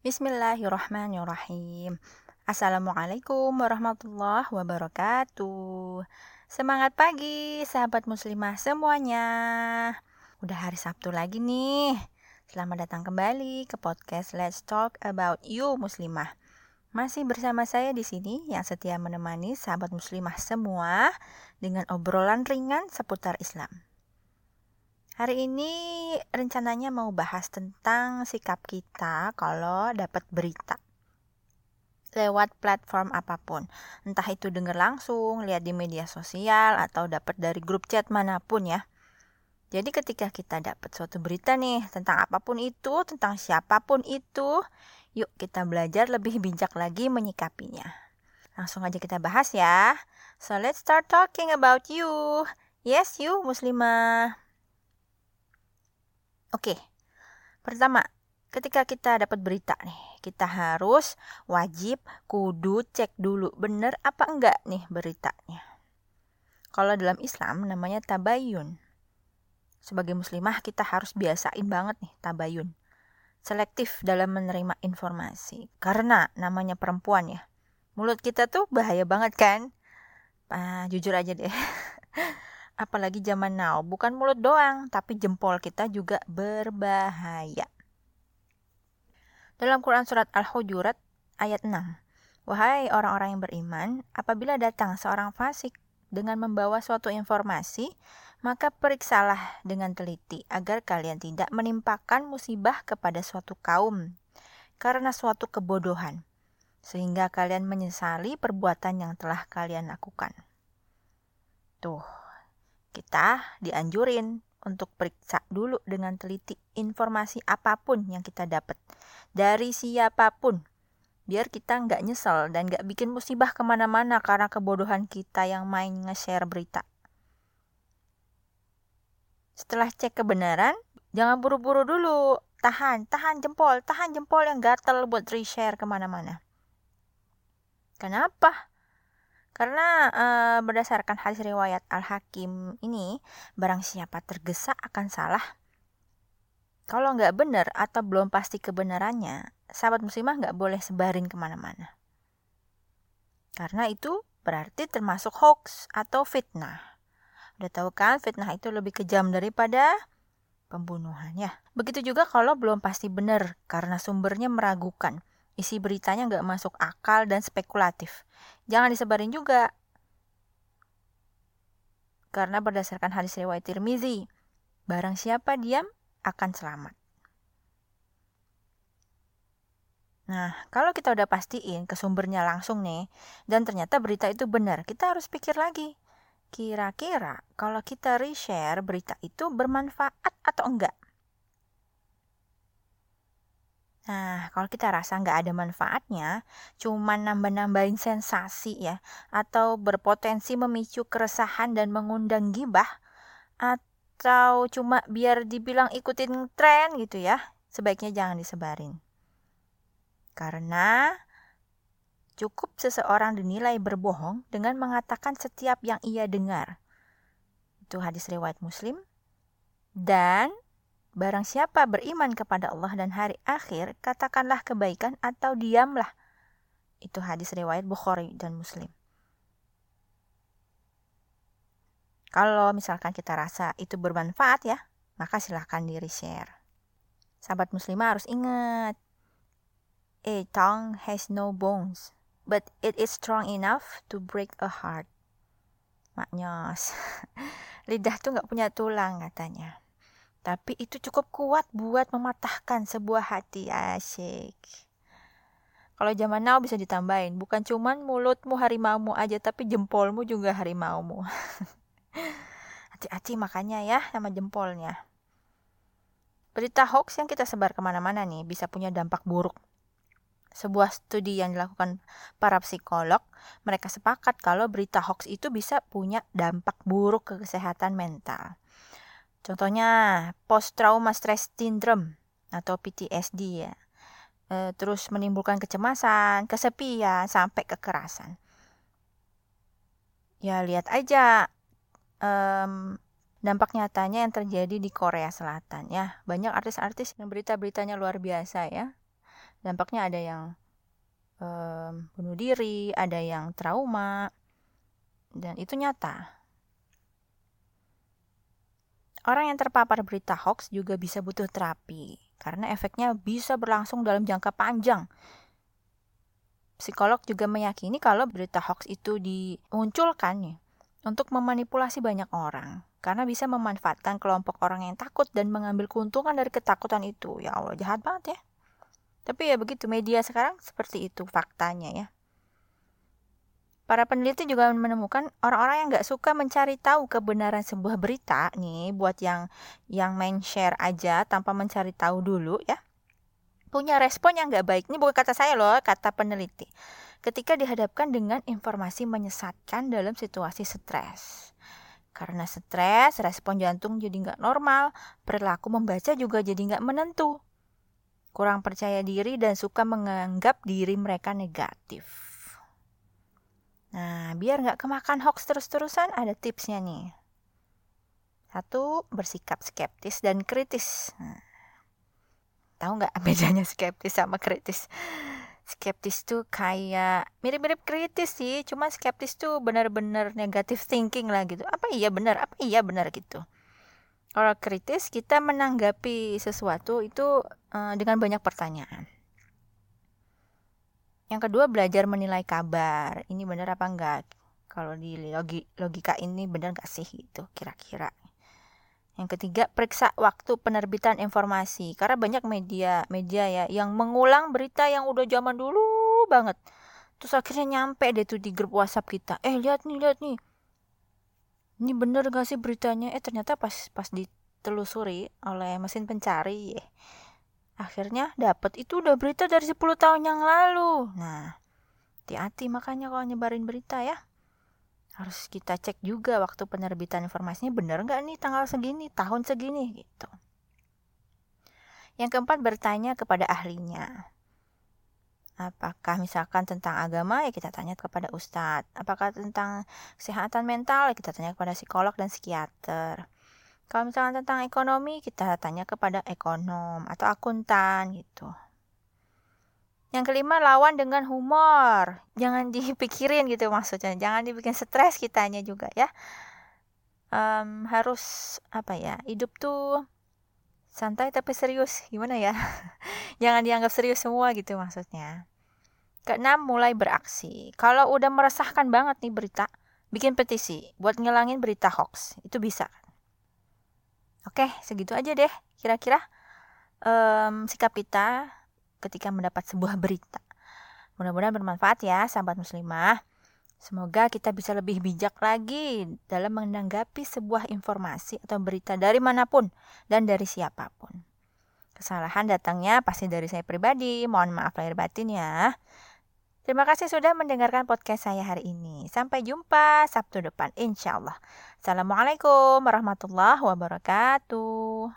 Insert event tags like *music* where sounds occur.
Bismillahirrahmanirrahim. Assalamualaikum warahmatullahi wabarakatuh. Semangat pagi, sahabat muslimah semuanya. Udah hari Sabtu lagi nih. Selamat datang kembali ke podcast Let's Talk About You Muslimah. Masih bersama saya di sini yang setia menemani sahabat muslimah semua dengan obrolan ringan seputar Islam. Hari ini rencananya mau bahas tentang sikap kita kalau dapat berita lewat platform apa pun. Entah itu dengar langsung, lihat di media sosial, atau dapat dari grup chat mana pun ya. Jadi ketika kita dapat suatu berita nih tentang apa pun itu, tentang siapa pun itu, yuk kita belajar lebih bijak lagi menyikapinya. Langsung aja kita bahas ya. So let's start talking about you. Yes, you muslimah. Oke, pertama, ketika kita dapat berita nih, kita harus wajib kudu cek dulu bener apa enggak nih beritanya. Kalau dalam Islam namanya tabayun. Sebagai muslimah kita harus biasain banget nih tabayun. Selektif dalam menerima informasi. Karena namanya perempuan ya. Mulut kita tuh bahaya banget kan? Ah, jujur aja deh. *laughs* apalagi zaman now, bukan mulut doang, tapi jempol kita juga berbahaya. Dalam Quran Surat Al-Hujurat ayat 6, Wahai orang-orang yang beriman, apabila datang seorang fasik dengan membawa suatu informasi, maka periksalah dengan teliti agar kalian tidak menimpakan musibah kepada suatu kaum karena suatu kebodohan, sehingga kalian menyesali perbuatan yang telah kalian lakukan. Tuh, kita dianjurin untuk periksa dulu dengan teliti informasi apa pun yang kita dapat dari siapa pun biar kita nggak nyesel dan nggak bikin musibah ke mana-mana karena kebodohan kita yang main nge-share berita. Setelah cek kebenaran, jangan buru-buru dulu. Tahan, tahan jempol, tahan jempol yang gatel buat reshare ke mana-mana. Kenapa? Karena e, berdasarkan hadis riwayat Al-Hakim ini, barang siapa tergesa akan salah. Kalau nggak benar atau belum pasti kebenarannya, sahabat muslimah nggak boleh sebarin ke mana-mana. Karena itu berarti termasuk hoax atau fitnah. Udah tahu kan fitnah itu lebih kejam daripada pembunuhan ya. Begitu juga kalau belum pasti benar karena sumbernya meragukan isi beritanya nggak masuk akal dan spekulatif. Jangan disebarin juga. Karena berdasarkan hadis riwayat Tirmizi, barang siapa diam akan selamat. Nah, kalau kita udah pastiin ke sumbernya langsung nih, dan ternyata berita itu benar, kita harus pikir lagi. Kira-kira kalau kita reshare berita itu bermanfaat atau enggak? Nah, kalau kita rasa nggak ada manfaatnya, cuman nambah-nambahin sensasi ya, atau berpotensi memicu keresahan dan mengundang gibah, atau cuma biar dibilang ikutin tren gitu ya, sebaiknya jangan disebarin. Karena cukup seseorang dinilai berbohong dengan mengatakan setiap yang ia dengar. Itu hadis riwayat Muslim. Dan Barang siapa beriman kepada Allah dan hari akhir, katakanlah kebaikan atau diamlah. Itu hadis riwayat Bukhari dan Muslim. Kalau misalkan kita rasa itu bermanfaat ya, maka silahkan diri share. Sahabat muslimah harus ingat, a tongue has no bones, but it is strong enough to break a heart. Maknyos, *laughs* lidah tuh nggak punya tulang katanya. Tapi itu cukup kuat buat mematahkan sebuah hati asyik. Kalau zaman now bisa ditambahin, bukan cuman mulutmu harimaumu aja, tapi jempolmu juga harimaumu. *laughs* Hati-hati makanya ya sama jempolnya. Berita hoax yang kita sebar ke mana-mana nih bisa punya dampak buruk. Sebuah studi yang dilakukan para psikolog, mereka sepakat kalau berita hoax itu bisa punya dampak buruk ke kesehatan mental. Contohnya post trauma stress syndrome atau PTSD ya. E, terus menimbulkan kecemasan, kesepian, sampai kekerasan. Ya lihat aja um, dampak nyatanya yang terjadi di Korea Selatan ya. Banyak artis-artis yang berita-beritanya luar biasa ya. dampaknya ada yang um, bunuh diri ada yang trauma dan itu nyata Orang yang terpapar berita hoax juga bisa butuh terapi karena efeknya bisa berlangsung dalam jangka panjang. Psikolog juga meyakini kalau berita hoax itu dimunculkan ya, untuk memanipulasi banyak orang karena bisa memanfaatkan kelompok orang yang takut dan mengambil keuntungan dari ketakutan itu. Ya Allah, jahat banget ya. Tapi ya begitu media sekarang seperti itu faktanya ya. Para peneliti juga menemukan orang-orang yang nggak suka mencari tahu kebenaran sebuah berita nih, buat yang yang main share aja tanpa mencari tahu dulu ya, punya respon yang nggak baik. Ini bukan kata saya loh, kata peneliti. Ketika dihadapkan dengan informasi menyesatkan dalam situasi stres. Karena stres, respon jantung jadi nggak normal, perilaku membaca juga jadi nggak menentu. Kurang percaya diri dan suka menganggap diri mereka negatif. Nah, biar nggak kemakan hoax terus-terusan, ada tipsnya nih. Satu, bersikap skeptis dan kritis. Nah, tahu nggak *laughs* bedanya skeptis sama kritis? Skeptis tuh kayak mirip-mirip kritis sih, cuma skeptis tuh benar-benar negatif thinking lah gitu. Apa iya benar? Apa iya benar gitu. Kalau kritis kita menanggapi sesuatu itu uh, dengan banyak pertanyaan. Yang kedua belajar menilai kabar. Ini benar apa enggak? Kalau di logi, logika ini benar enggak sih gitu kira-kira. Yang ketiga, periksa waktu penerbitan informasi. Karena banyak media media ya yang mengulang berita yang udah zaman dulu banget. Terus akhirnya nyampe deh tuh di grup WhatsApp kita. Eh, lihat nih, lihat nih. Ini bener gak sih beritanya? Eh, ternyata pas pas ditelusuri oleh mesin pencari, ya akhirnya dapat itu udah berita dari 10 tahun yang lalu. Nah hati-hati makanya kalau nyebarin berita ya. Harus kita cek juga waktu penerbitan informasinya bener nggak nih tanggal segini tahun segini gitu. Yang keempat bertanya kepada ahlinya. Apakah misalkan tentang agama ya kita tanya kepada ustadz. Apakah tentang kesehatan mental ya kita tanya kepada psikolog dan psikiater kalau misalnya tentang ekonomi, kita tanya kepada ekonom atau akuntan gitu. Yang kelima, lawan dengan humor. Jangan *laughs* dipikirin gitu maksudnya. Jangan dibikin stres kitanya juga ya. Um, harus apa ya? Hidup tuh santai tapi serius. Gimana ya? *laughs* Jangan dianggap serius semua gitu maksudnya. Keenam, mulai beraksi. Kalau udah meresahkan banget nih berita, bikin petisi buat ngilangin berita hoax. Itu bisa. Oke, segitu aja deh kira-kira um, sikap kita ketika mendapat sebuah berita. Mudah-mudahan bermanfaat ya, sahabat muslimah. Semoga kita bisa lebih bijak lagi dalam menanggapi sebuah informasi atau berita dari mana pun dan dari siapa pun. Kesalahan datangnya pasti dari saya pribadi. Mohon maaf lahir batin ya. Terima kasih sudah mendengarkan podcast saya hari ini. Sampai jumpa Sabtu depan insya Allah. Assalamualaikum warahmatullahi wabarakatuh.